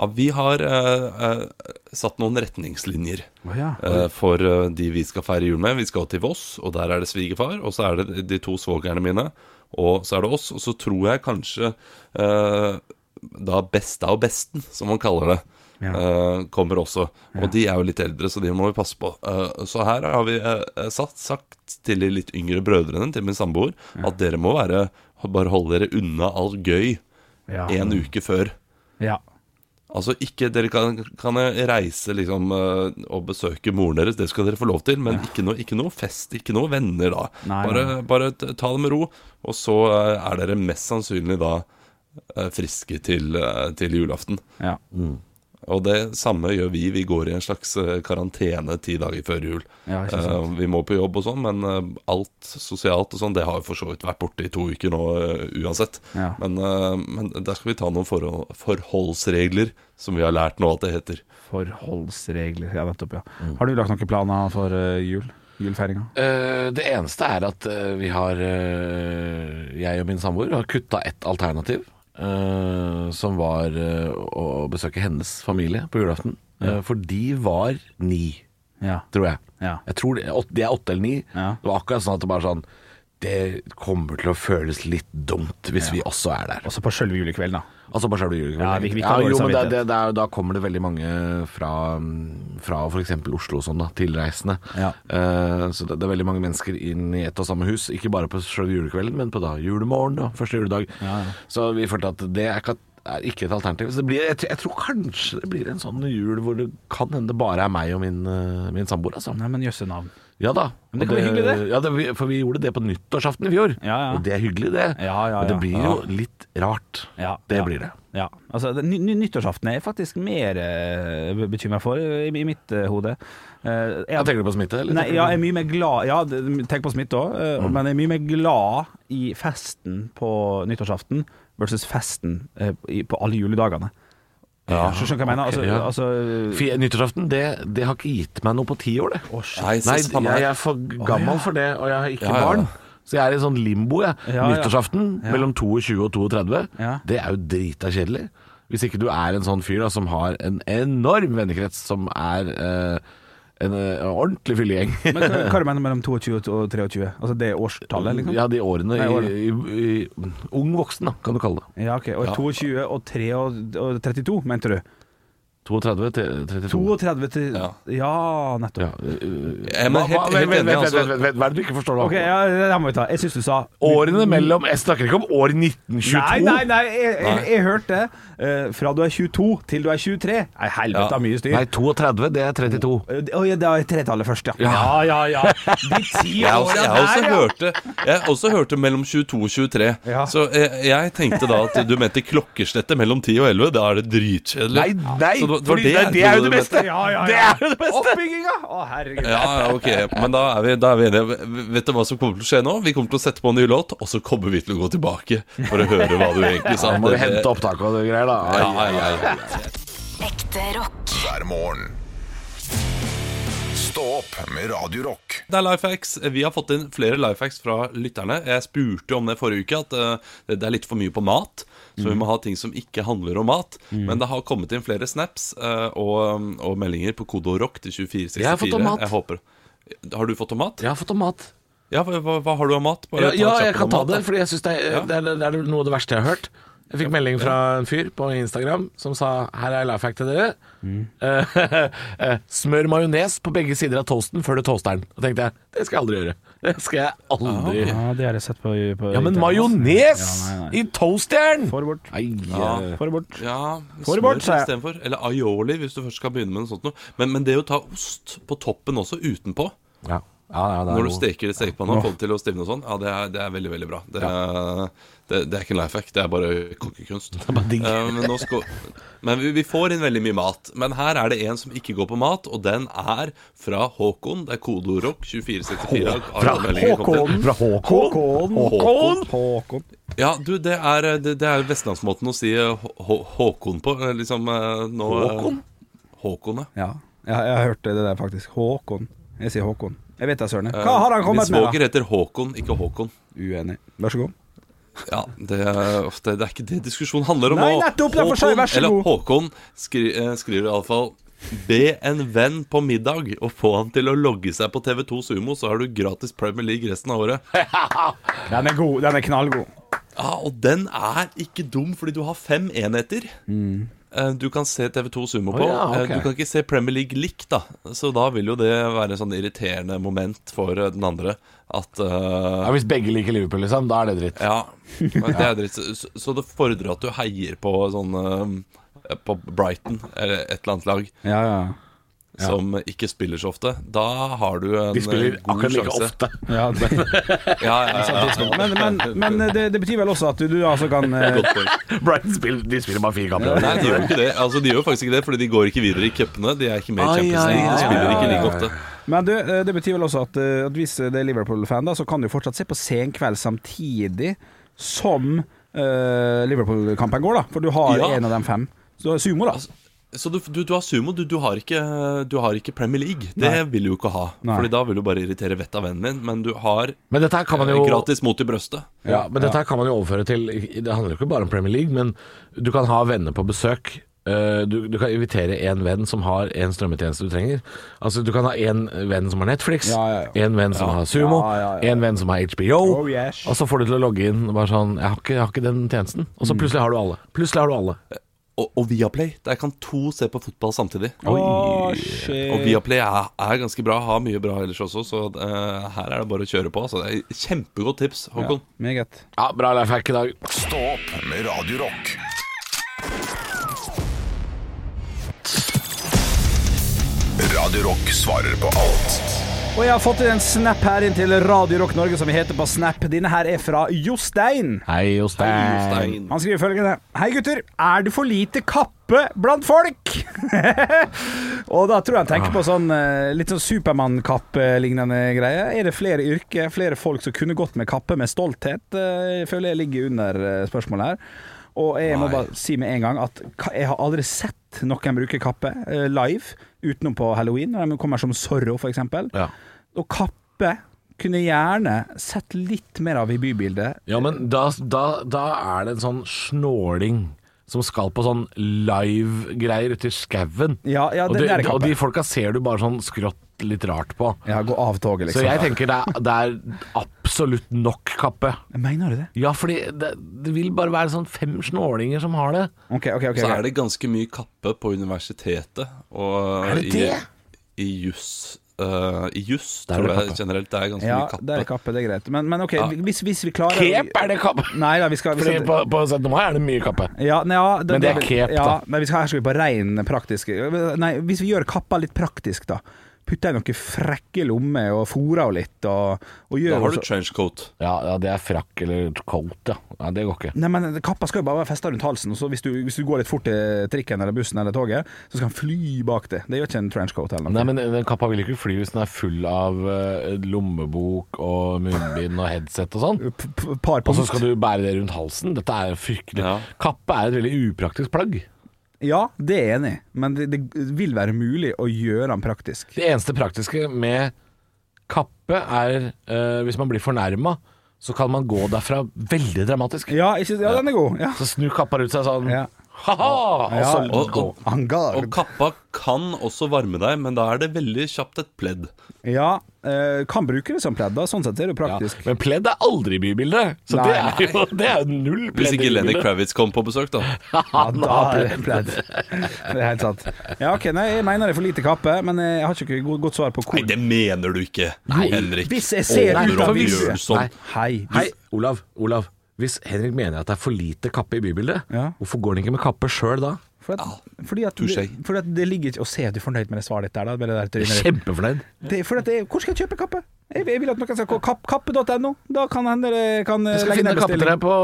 Ja, vi har eh, eh, satt noen retningslinjer oh, ja. eh, for eh, de vi skal feire jul med. Vi skal til Voss, og der er det svigerfar. Og så er det de to svogerne mine, og så er det oss. Og så tror jeg kanskje eh, da besta og besten, som man kaller det, Ja. eh, kommer også. Og de er jo litt eldre, så de må vi passe på. Uh, så her har vi uh, satt, sagt til de litt yngre brødrene til min samboer at dere må være bare holde dere unna alt gøy Ja. en uke før. Ja. Altså ikke, Dere kan, kan reise liksom og besøke moren deres, det skal dere få lov til, men ikke, noe, ikke noe fest, ikke noe venner da. Nei, bare, nei. bare ta det med ro, og så er dere mest sannsynlig da friske til, til julaften. ja. Og det samme gjør vi. Vi går i en slags eh, karantene ti dager før jul. Ja, uh. Eh, vi må på jobb og sånn, men eh, alt sosialt og sånn, det har jo for så vidt vært borte i to uker nå uh, uansett. Ja. Men, uh, men der skal vi ta noen forhold, forholdsregler, som vi har lært nå at det heter. Forholdsregler. Ja, nettopp, ja. Har du lagt noen planer for jul? Julefeiringa? Eh, det eneste er at uh, vi har uh, Jeg og min samboer har kutta ett alternativ. Eh, som var eh, å besøke hennes familie på julaften. Eh, for de var ni, Ja. tror jeg. Ja. Jeg tror de, de er åtte eller ni. Ja. Det var akkurat sånn at det bare sånn Det kommer til å føles litt dumt hvis vi også er der. Også på sjølve julekvelden, da. Altså bare selve julekvelden. Ja, vi- vi kan dårlig jo, men det, det, det er, da kommer det veldig mange fra, fra f.eks. Oslo og sånn da, tilreisende. Ja. Uh, så det, det er veldig mange mennesker inn i ett og samme hus. Ikke bare på selve julekvelden, men på da julemorgen og første juledag. Så vi følte at det er ikke, er ikke et alternativ. Så det blir, jeg, tror- jeg tror kanskje det blir en sånn jul hvor det kan hende det bare er meg og min, eh, min samboer. Altså. Nei, men jøsse navn. Ja da. Men det kan bli hyggelig, det. Ja, det, for vi gjorde det på nyttårsaften i fjor. Ja, ja. Og det er hyggelig, det. Ja, ja, Men det blir jo litt rart. Ja, det blir det. Ja. Altså, ny, ny, nyttårsaften er jeg faktisk mer uh, bekymra for i, i mitt uh, hode. Uh, jeg, tenker du på smitte? Eller? Nei, ja, jeg er mye mer glad Ja, tenk på smitte òg, Mm. men jeg er mye mer glad i festen på nyttårsaften versus festen eh, på alle juledagene. Ja, Skjønner du hva jeg mener? Altså, ja. altså Nyttårsaften, det, det har ikke gitt meg noe på ti år, det. Nei, Nei, jeg er for gammel for det, og jeg har ikke Ja, ja. barn. Så jeg er i sånn limbo, jeg. Ja, ja. Nyttårsaften Ja. mellom 22 og 32, Ja. det er jo drita kjedelig. Hvis ikke du er en sånn fyr da, som har en enorm vennekrets, som er eh, en eh, ordentlig fyllegjeng. Men hva, hva du mener mellom 22 og 23? Altså det årstallet, liksom? Ja, de årene Nei, i, årene. i, i Ung voksen, da, kan du kalle det. Ja, ok. Og 22 og, 3 og, og 32, mente du? 32 til 32. 32 til Ja. Ja, nettopp. Ja, øh, Jeg er hva, helt- hva, helt vent, enig, vent, vent, altså. vent, vent, vent, hva er det du ikke forstår nå? Ok, ja, det må vi ta. Jeg syns du sa Årene mellom Jeg snakker ikke om år 1922. Nei, nei, nei, jeg, jeg, jeg hørte eh, fra du er 22 til du er 23. Nei, helvete, Ja. mye styr. Nei, 32, det er 32. Eh, Å ja, det er tretallet først, ja. Ja. ja, ja. De ti [LAUGHS] Jeg, har også, åra jeg, har også der, ja. hørte, jeg har også hørte mellom 22 og 23. Ja. Så jeg, jeg tenkte da at du mente klokkeslettet mellom 10 og 11. Da er det dritkjedelig. Nei, nei, Så det det fordi det, det er jo det beste. Ja, Ja, ja, Det ja. er jo det beste. Oppbygginga! Å, herregud. Ja, ja, ok, men da er, vi, da er vi enige. Vet du hva som kommer til å skje nå? Vi kommer til å sette på en ny låt, og så kommer vi til å gå tilbake for å høre hva du egentlig sa. Da må vi hente opptak og det greier, da. Ja, ja, ja, ja. Ekte rock. hver morgen. Stå opp med Radio Rock. Det er life hacks. Vi har fått inn flere life hacks fra lytterne. Jeg spurte om det forrige uke, at eh, det er litt for mye på mat. Så vi må ha ting som ikke handler om mat. Men det har kommet inn flere snaps eh, og, og meldinger på kode rock til 2464. Jeg har fått om mat. Jeg håper Har du fått om mat? Jeg har fått om mat. Ja, hva, hva, hva har du av mat? Bare Ja, ja jeg kan ta det, for jeg syns det, er- det, det er noe av det verste jeg har hørt. Jeg fikk melding fra en fyr på Instagram som sa Her er life hack til dere. [LAUGHS] Eh, smør majones på begge sider av toasten før du toaster den. Og tenkte jeg det skal jeg aldri gjøre. [LAUGHS] Det skal jeg aldri gjøre. Ja, det har jeg sett på, på Ja, men majones Ja, i toasteren! Få det bort. Nei, Ja. eh, Få det bort. Ja, Få det bort, sa jeg. istedenfor. Eller aioli, hvis du først skal begynne med noe sånt noe. Men, men det å ta ost på toppen også, utenpå ja. Ja, ja, det er Når du steker det stekepanna og får det til å stivne og sånn, ja, det er, det er veldig, veldig bra. Det er, det, det er ikke en life hack, det er bare kokkekunst. bare digg. Eh, men nå skal, men vi, vi får inn veldig mye mat. Men her er det en som ikke går på mat, og den er fra Håkon. Det er kodeordrock 2464. Fra Håkon? Fra Håkon? Håkon. Håkon? Ja, du, det er, det, det er vestlandsmåten å si eh, Hå- Hå- Håkon på. eh, Liksom eh, nå eh, Håkon? Håkon, ja. Ja, jeg, jeg har hørt det der faktisk. Håkon. Jeg sier Håkon. Jeg vet da søren. Hva har han kommet med, svoger heter Håkon, ikke Håkon. Uenig. Vær så god. Ja, det, er- ofte, det, er ikke det diskusjonen handler om Nei, nettopp, Håkon, seg, vær så eller god. Håkon skri, eh, skriver iallfall Be en venn på middag og få han til å logge seg på TV2 Sumo, så har du gratis Premier League resten av året. [LAUGHS] Den er god. Den er knallgod. Ja, og den er ikke dum, fordi du har fem enheter. Mm. Du kan se TV2 Sumo på. Oh, ja. Eh, Du kan ikke se Premier League likt, da. Så da vil jo det være en sånn irriterende moment for eh, den andre. At uh, Ja, hvis begge liker Liverpool, liksom, da er det dritt. Ja, det er dritt. Så, så det fordrer at du heier på sånn uh, På Brighton eller et eller annet lag Ja, ja. Som ikke spiller så ofte. Da har du en De spiller eh, akkurat like sjanse. ofte. [LAUGHS] ja det, [LAUGHS] Ja, ja, ja, ja. men men, men det, det betyr vel også at du, du altså kan [LAUGHS] eh, Brighton spiller, de spiller bare fire kamper. Nei, de gjør ikke det. Altså, de gjør faktisk ikke det, fordi de går ikke videre i cupene. De er ikke med i Champions League. De spiller ikke like ofte. Men du, eh, det betyr vel også at, eh, at hvis det er Liverpool-fan, da, så kan du fortsatt se på senkveld samtidig som uh, Liverpool-kampen går, da. For du har Ja. en av de fem. Så sumo, da. Så du, du, du har sumo, du, du, har ikke, du har ikke Premier League. Det Nei. vil du jo ikke ha. Nei. Fordi da vil du bare irritere vettet av vennen din. Men du har Men dette her kan man eh, jo gratis mot i brøstet. Ja, men dette her kan man jo overføre til Det handler jo ikke bare om Premier League, men du kan ha venner på besøk. Eh, Du, du kan invitere en venn som har en strømmetjeneste du trenger. Altså Du kan ha en venn som har Netflix, Ja, ja, ja. en venn som har Sumo, Ja, ja, ja. en venn som har HBO. Oh, yes. Og så får du til å logge inn og bare sånn jeg har, ikke, 'Jeg har ikke den tjenesten.' Og Mm. så plutselig har du alle. Plutselig har du alle. Og, og Viaplay. Der kan to se på fotball samtidig. Oh, shit. Og Viaplay er, er ganske bra, har mye bra ellers også, så eh, her er det bare å kjøre på. Altså. Det er Kjempegodt tips, Håkon. Ja, meget. Ja, Bra life hack i dag. Stå opp med Radio Rock. Radio Rock svarer på alt Og jeg har fått inn en snap her inn til Radio Rock Norge, som vi heter på Snap. Denne her er fra Jostein. Hei, Jostein. Jostein. Han skriver følgende Hei gutter, er det for lite kappe blant folk? [LAUGHS] og da tror jeg han tenker på sånn eh, litt sånn Supermann-kappe-lignende greie. Er det flere yrker, flere folk som kunne gått med kappe med stolthet? Eh, Jeg føler jeg ligger under eh, spørsmålet her. Og jeg må bare si med en gang at jeg har aldri sett noen bruke kappe eh, live, utenom på halloween, når de kommer som Zorro, eksempel. Ja. Og kappe kunne gjerne sett litt mer av i bybildet. Ja, men da, da, da er det en sånn snåling som skal på sånn live-greier ute i skauen. Ja, ja, og, de- og de folka ser du bare sånn skrått litt rart på. Ja, gå av toget, liksom. Så jeg tenker det er, det er absolutt nok kappe. Mener du det? Ja, fordi det, det vil bare være sånn fem snålinger som har det. Ok, ok, ok. Så er det ganske mye kappe på universitetet. Og Er det det? i, i juss eh, I juss Der er tror det jeg kappe. generelt det er ganske Ja, mye kappe. det er kappe, det er greit. Men, men ok, Ja. hvis, hvis vi klarer Kep er det kappe! Nei da, vi skal, vi Fordi skal på, på 17. mai er det mye kappe. ja, nei, ja, Men det er kep, ja, da. Men vi skal, her skal vi på rein praktisk Nei, hvis vi gjør kappa litt praktisk, da. Putter jeg noen frekke lommer og fôrer henne litt, og, og gjør Da har du trenchcoat. Ja, ja, det er frakk eller coat, ja. ja. Det går ikke. Nei, men Kappa skal jo bare være festa rundt halsen, og så hvis du, hvis du går litt fort til trikken eller bussen eller toget, så skal han fly bak det. Det gjør ikke en trenchcoat eller noe. Nei, men den kappa vil ikke fly hvis den er full av eh, lommebok og munnbind og headset og sånn. Og så skal du bære det rundt halsen. Dette er fryktelig. Ja. Kappe er et veldig upraktisk plagg. Ja, det er jeg enig i, men det, det vil være mulig å gjøre den praktisk. Det eneste praktiske med kappe er eh, hvis man blir fornærma, så kan man gå derfra veldig dramatisk. Ja, ikke, ja den er god. Ja. Så snur kappa ut seg sånn Ja. Ha-ha! Og Ja. Og, og, og kappa kan også varme deg, men da er det veldig kjapt et pledd. Ja, eh, kan bruke det som pledd, da. Sånn sett er det jo Ja. praktisk. Men pledd er aldri i bybildet, så det er jo det er jo null Hvis ikke Lenny. Kravitz kom på besøk, da. [LAUGHS] Ja, da er det pledd. Det er helt sant. Ja, ok, nei, Jeg mener det er for lite kappe, men jeg har ikke godt, godt svar på hvor Nei, det mener du ikke, Henrik. Hvis jeg ser Nei, ut av vinduet Hei. Hei, Olav. Olav. Hvis Henrik mener at det er for lite kappe i bybildet, Ja. hvorfor går han ikke med kappe sjøl da? For at, fordi, at touché. det, fordi at det ligger ikke Å se at du er fornøyd med det svaret ditt der, da. Med det der Jeg er trynet ditt. kjempefornøyd. Det, er fordi at det, hvor skal jeg kjøpe kappe? Jeg, jeg vil at noen skal gå kapp, kappe.no. Da kan hende dere kan eh, Jeg skal finne kappe til deg på,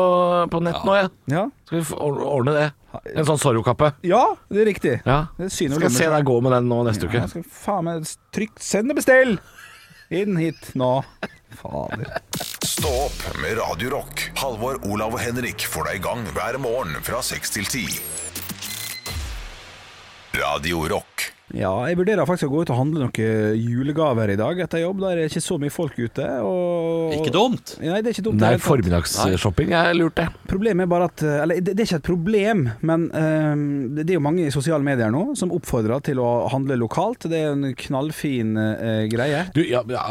på nett nå, jeg. Ja. Skal vi få or- ordne det? En sånn Zorro-kappe. ja, det er riktig. Ja. Det er Skal jeg se deg gå med den nå neste Ja, uke. skal faen meg trykk Send og bestill! Inn hit nå. Fader. Stå opp med Radio Rock. Halvor, Olav og Henrik får deg i gang hver morgen fra 6 til 10. Radio Rock. Ja, jeg vurderer faktisk å gå ut og handle noen julegaver i dag etter jobb. Der er det ikke så mye folk ute. Og... Ikke dumt. Nei, det er ikke dumt. Nei, det formiddagsshopping er lurt, det. Problemet er bare at Eller det det er ikke et problem, men um, det er jo mange i sosiale medier nå som oppfordrer til å handle lokalt. Det er en knallfin uh, greie. Du, ja, ja,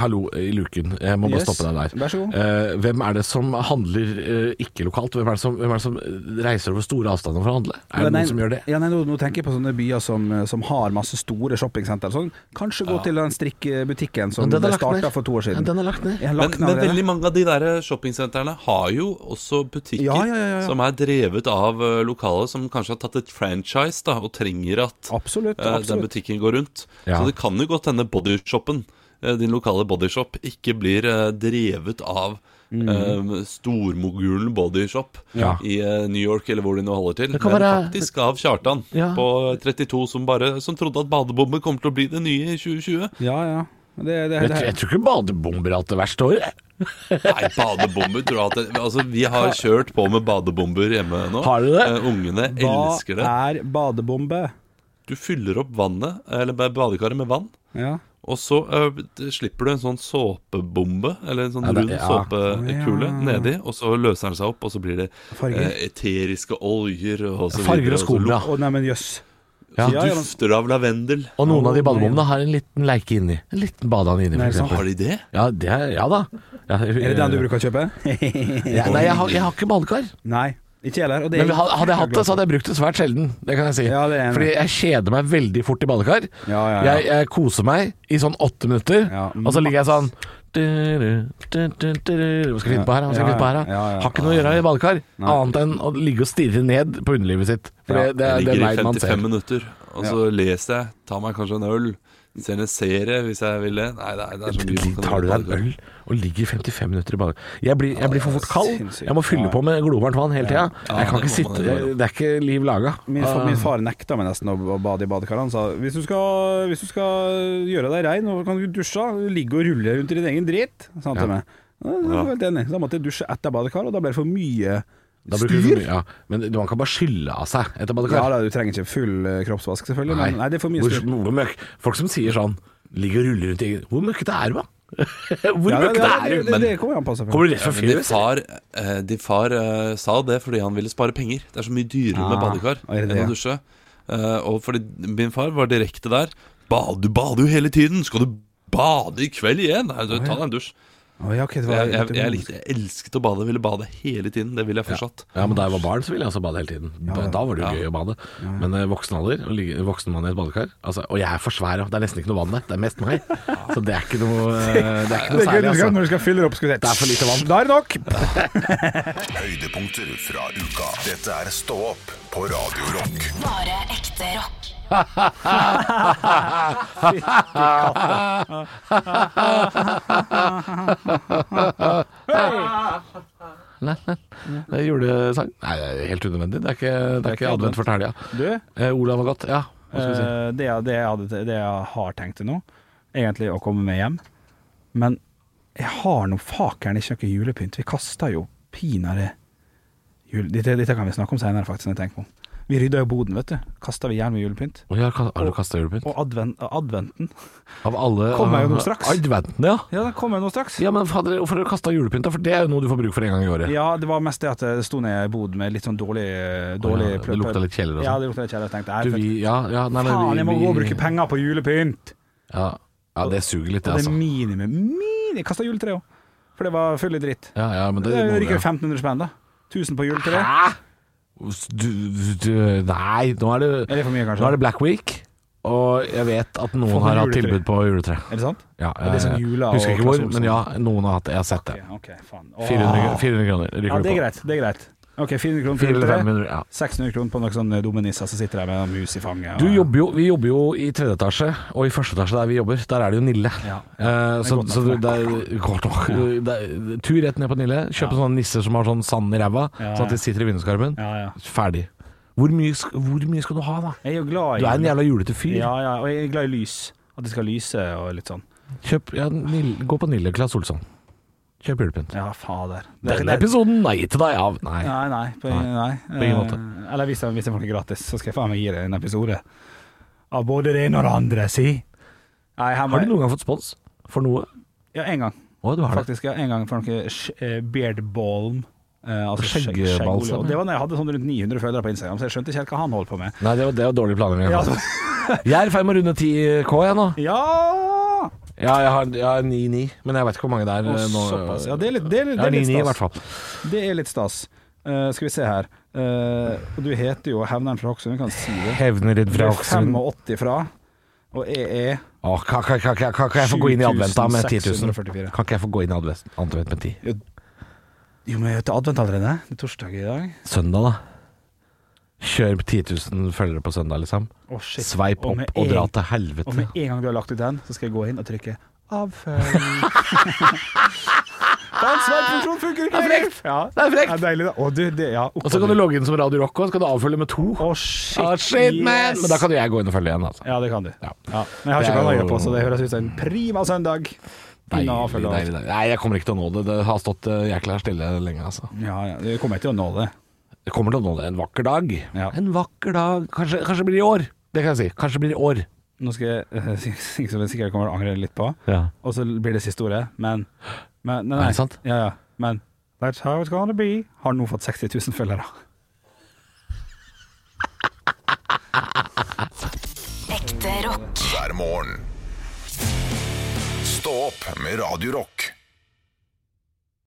hallo i luken. Jeg må bare Yes. stoppe deg der. Vær så god. Uh, hvem er det som handler uh, ikke lokalt? Hvem er, det som, hvem er det som reiser over store avstander for å handle? Er det nei, noen som gjør det? Ja, nei, nå, nå tenker jeg på sånne byer som, som har masse store shoppingsenter. Sånn. Kanskje gå til den strikkebutikken som ble starta for to år Ja, siden. den er lagt ned. Har Men, ned men veldig mange av de der shoppingsentrene har jo også butikker Ja, ja, ja, ja. som er drevet av eh, lokale som kanskje har tatt et franchise da, og trenger at Absolutt. absolutt. den butikken går rundt. Ja. Så det kan jo godt hende bodyshoppen, eh, din lokale bodyshop, ikke blir eh, drevet av Mm. eh, stormogulen bodyshop Ja. i uh, New York eller hvor de nå holder til, Det kan være- faktisk av Kjartan Ja. på 32 som bare Som trodde at badebomber kommer til å bli det nye i 2020. Ja, ja. Det, det, Jeg, det, jeg tror ikke badebomber har hatt det verste året. Nei, badebomber tror jeg at det, Altså, vi har kjørt på med badebomber hjemme nå. Har du det? Uh, ungene Hva elsker det. Hva er badebombe? Du fyller opp vannet, eller ba- badekaret med vann, Ja. og så uh, slipper du en sånn såpebombe, eller en sånn Ja, det- rund ja. såpekule Ja. nedi, og så løser den seg opp, og så blir det eh, eteriske oljer og så Farger videre. og så ja. Å, nei, men jøss. Ja. Ja, men- Dufter av lavendel. Og noen av de badebommene har en liten leike inni. En liten badeand inni, for eksempel. Har de det? Ja, det er, ja da. Ja, Er det den du bruker å kjøpe? [LAUGHS] Ja, nei, jeg har, jeg har ikke badekar. Nei, ikke heller. og det er Men hadde jeg hatt det, så hadde jeg brukt det svært sjelden. Det kan jeg si. Ja, det. Fordi jeg kjeder meg veldig fort i badekar. Ja, ja, ja. Jeg, jeg koser meg i sånn åtte minutter, Ja, og så ligger jeg sånn Hva skal jeg finne på her? da? Hva skal jeg finne på her? Ja, ja, ja. Har ikke noe å gjøre i badekar, Nei. annet enn å ligge og stirre ned på underlivet sitt. For Ja, det, det, er- man ser Jeg ligger i meg man 55 minutter, og så leser jeg, tar meg kanskje en øl, ser en serie hvis jeg vil det. Nei, det er, det er så mye Tar du deg en øl og ligger 55 minutter i badekar? Jeg blir, jeg blir for fort kald. Jeg må fylle på med glovarmt vann hele tida. Jeg kan ikke sitte. Det er ikke liv laga. Min, far, min far nekta meg nesten å, bade i badekar. Han sa hvis du skal, hvis du skal gjøre deg rein, og kan du dusje, ligge og rulle rundt i din egen dritt, sa han til meg. Da måtte jeg dusje etter badekar, og da ble det for mye Styr. mye, ja. Men man kan bare skylle av seg etter Ja da, du trenger ikke full eh, kroppsvask, selvfølgelig, Nei. men nei, det er for mye styr. hvor møkk Folk som sier sånn Ligger og ruller rundt i egen Hvor møkkete er du, da? [LAUGHS] Hvor Ja, møkkete det, er det, du? det, det kommer an på, selvfølgelig. Kommer du rett fra men din fjellet? far, eh, din far eh, sa det fordi han ville spare penger. Det er så mye dyrere med Ah, badekar er det enn det? å dusje. Eh, og fordi min far var direkte der. Bad, du bader jo hele tiden! Skal du bade i kveld igjen? Nei, du, ta deg en dusj. Å, ja, okay, Jeg, jeg, jeg, likte, jeg elsket å bade. Ville bade hele tiden. Det vil jeg fortsatt. Ja, men Da jeg var barn, så ville jeg også bade hele tiden. Da, da var det jo Ja. gøy å bade. Men eh, voksen alder, voksen mann i et badekar altså, Og jeg er for svær, det er nesten ikke noe vann der. Det er mest meg. [LAUGHS] Så det er ikke noe, eh, det er ikke noe særlig, altså. når du skal fylle opp, skal du si Det er for lite vann. Da er det nok! [LAUGHS] Høydepunkter fra uka. Dette er Stå opp på Radio Rock. Bare ekte rock. Nei, nei. Det er julesang. Nei, det er helt unødvendig. Det er ikke, det er ikke advent for helga. Du, Eh, Olav var godt. Ja, hva skal vi si? eh, det, jeg- det, jeg hadde, det jeg har tenkt til nå, egentlig å komme med hjem. Men jeg har nå fakeren ikke noe julepynt. Vi kasta jo pinadø jul... Dette, dette kan vi snakke om senere, faktisk. Når jeg tenker på. Vi rydda jo boden, vet du. Kasta vi gjerne med julepynt. Å, ja, har du kasta julepynt? Og advent, adventen. Av alle Kommer jo nå straks. Adventen, ja. Ja, den kommer jo nå straks. Ja, men fader, hvorfor har du kasta julepynt? da? For det er jo noe du får bruk for en gang i året. Ja, det var mest det at det sto ned i boden med litt sånn dårlig, dårlig oh, ja, det lukta litt kjeller og Ja, sånn. det lukta litt kjeller. Jeg tenkte, Du, jeg, vi, ja, ja, nei, nei, faen, jeg må vi- gå og bruke penger på julepynt! Ja, ja, det suger litt, det, Og det er altså. minimum. Mini, kasta juletre òg, for det var full i dritt. Ja, ja, men det, Det ryker 1500 spenn, da. 1000 på juletre. Du, du, nei, nå er det, Er det mye, nå er det Black Week, og jeg vet at noen har hatt juletre. tilbud på juletre. Er det sant? Ja, jeg, det sånn jula husker ikke hvor, men ja, noen har hatt det. Jeg har sett det. Okay, okay, faen. 400, 400 kroner Ja, det er greit. Det er greit. Ok, 400 kroner for 400 500, ja. 600 kroner på noen sånne dumme nisser som sitter der med en mus i fanget. Du jobber jo, vi jobber jo i tredje etasje, og i første etasje der vi jobber, der er det jo Nille. Ja, Eh, det er så så for det er godt nok. Det er, tur rett ned på Nille, kjøpe sånne nisser som har sånn sand i ræva, Ja, sånn at de sitter i vinduskarmen. Ja, ja. Ferdig. Hvor mye, hvor mye skal du ha, da? Jeg er jo glad i Du er en jævla julete fyr. Ja, ja, og jeg er glad i lys. At det skal lyse og litt sånn. Kjøp, ja, Nille, gå på Nille, Claes Olsson. Kjøp julepynt. Ja, fader. Det- Denne episoden episoden gitt til deg av Nei. Nei, nei. På, Nei, nei. på ingen måte. Eh, Eller hvis jeg, hvis jeg får det gratis, så skal jeg faen meg gi deg en episode. av både det ene og det andre, si. Nei, her må Har du jeg- noen gang fått spons for noe? Ja, en gang. Å, du har det. Faktisk, ja, en gang for noe sk- eh, beard balm. Eh, altså skjegg- Skjeggbalsam, skjeggolje. Og. Det var når jeg hadde sånn rundt 900 følgere på Instagram, så jeg skjønte ikke helt hva han holdt på med. Nei, det var, det var dårlig planlegging. Ja, altså. Jeg er i ferd med å runde 10K, jeg nå. ja! Ja, jeg har, 9-9, men jeg vet ikke hvor mange det er Å, eh, nå. såpass. Ja, det er litt, det er, litt- det er 9-9 i hvert fall. Det er litt stas. Uh, skal vi se her. Uh, og du heter jo Hevneren fra Hokksund, kan si det. Hevnerud Du fra er 85 fra, og jeg er Åh, kan, kan, kan, kan, kan jeg få gå inn i advent da med 10 000? Kan ikke jeg få gå inn i advent, advent med 10? Jo, men jeg heter advent allerede. Det er torsdag i dag. Søndag, da. Kjør 10 000 følgere på søndag, liksom. Oh, shit. Sveip opp og, og dra til helvete. Og med en gang du har lagt ut den, så skal jeg gå inn og trykke avfølg. [LAUGHS] Den sveipfunksjonen funker ikke! Det er frekt. Ja. Det er frekt. Ja, deilig, da. Å, du, det, ja, Og så kan du logge inn som Radio Rock, og så kan du avfølge med to. Oh, shit, oh, shit, man! yes. Men da kan jo jeg gå inn og følge igjen, altså. Ja, det kan du. Ja. Ja. Men jeg har Det ikke noe å jo- på, så det høres ut som en prima søndag. Deilig, deilig, deilig. Nei, jeg kommer ikke til å nå det. Det har stått uh, jækla stille lenge, altså. Ja, ja, det kommer jeg til å nå det. Jeg kommer til å nå det en vakker dag. Ja. En vakker dag. Kanskje, kanskje blir det i år. Det kan jeg si. Kanskje blir det i år. Nå skal jeg uh, [LAUGHS] som jeg sikkert kommer til å angre litt på, Ja. og så blir det siste ordet, men, men nei, nei. Er det sant? Ja, ja. Men That's how it's gonna be. Har nå fått 60 000 følgere. [LAUGHS] Ekte rock. hver morgen. Stå opp med Radio Rock.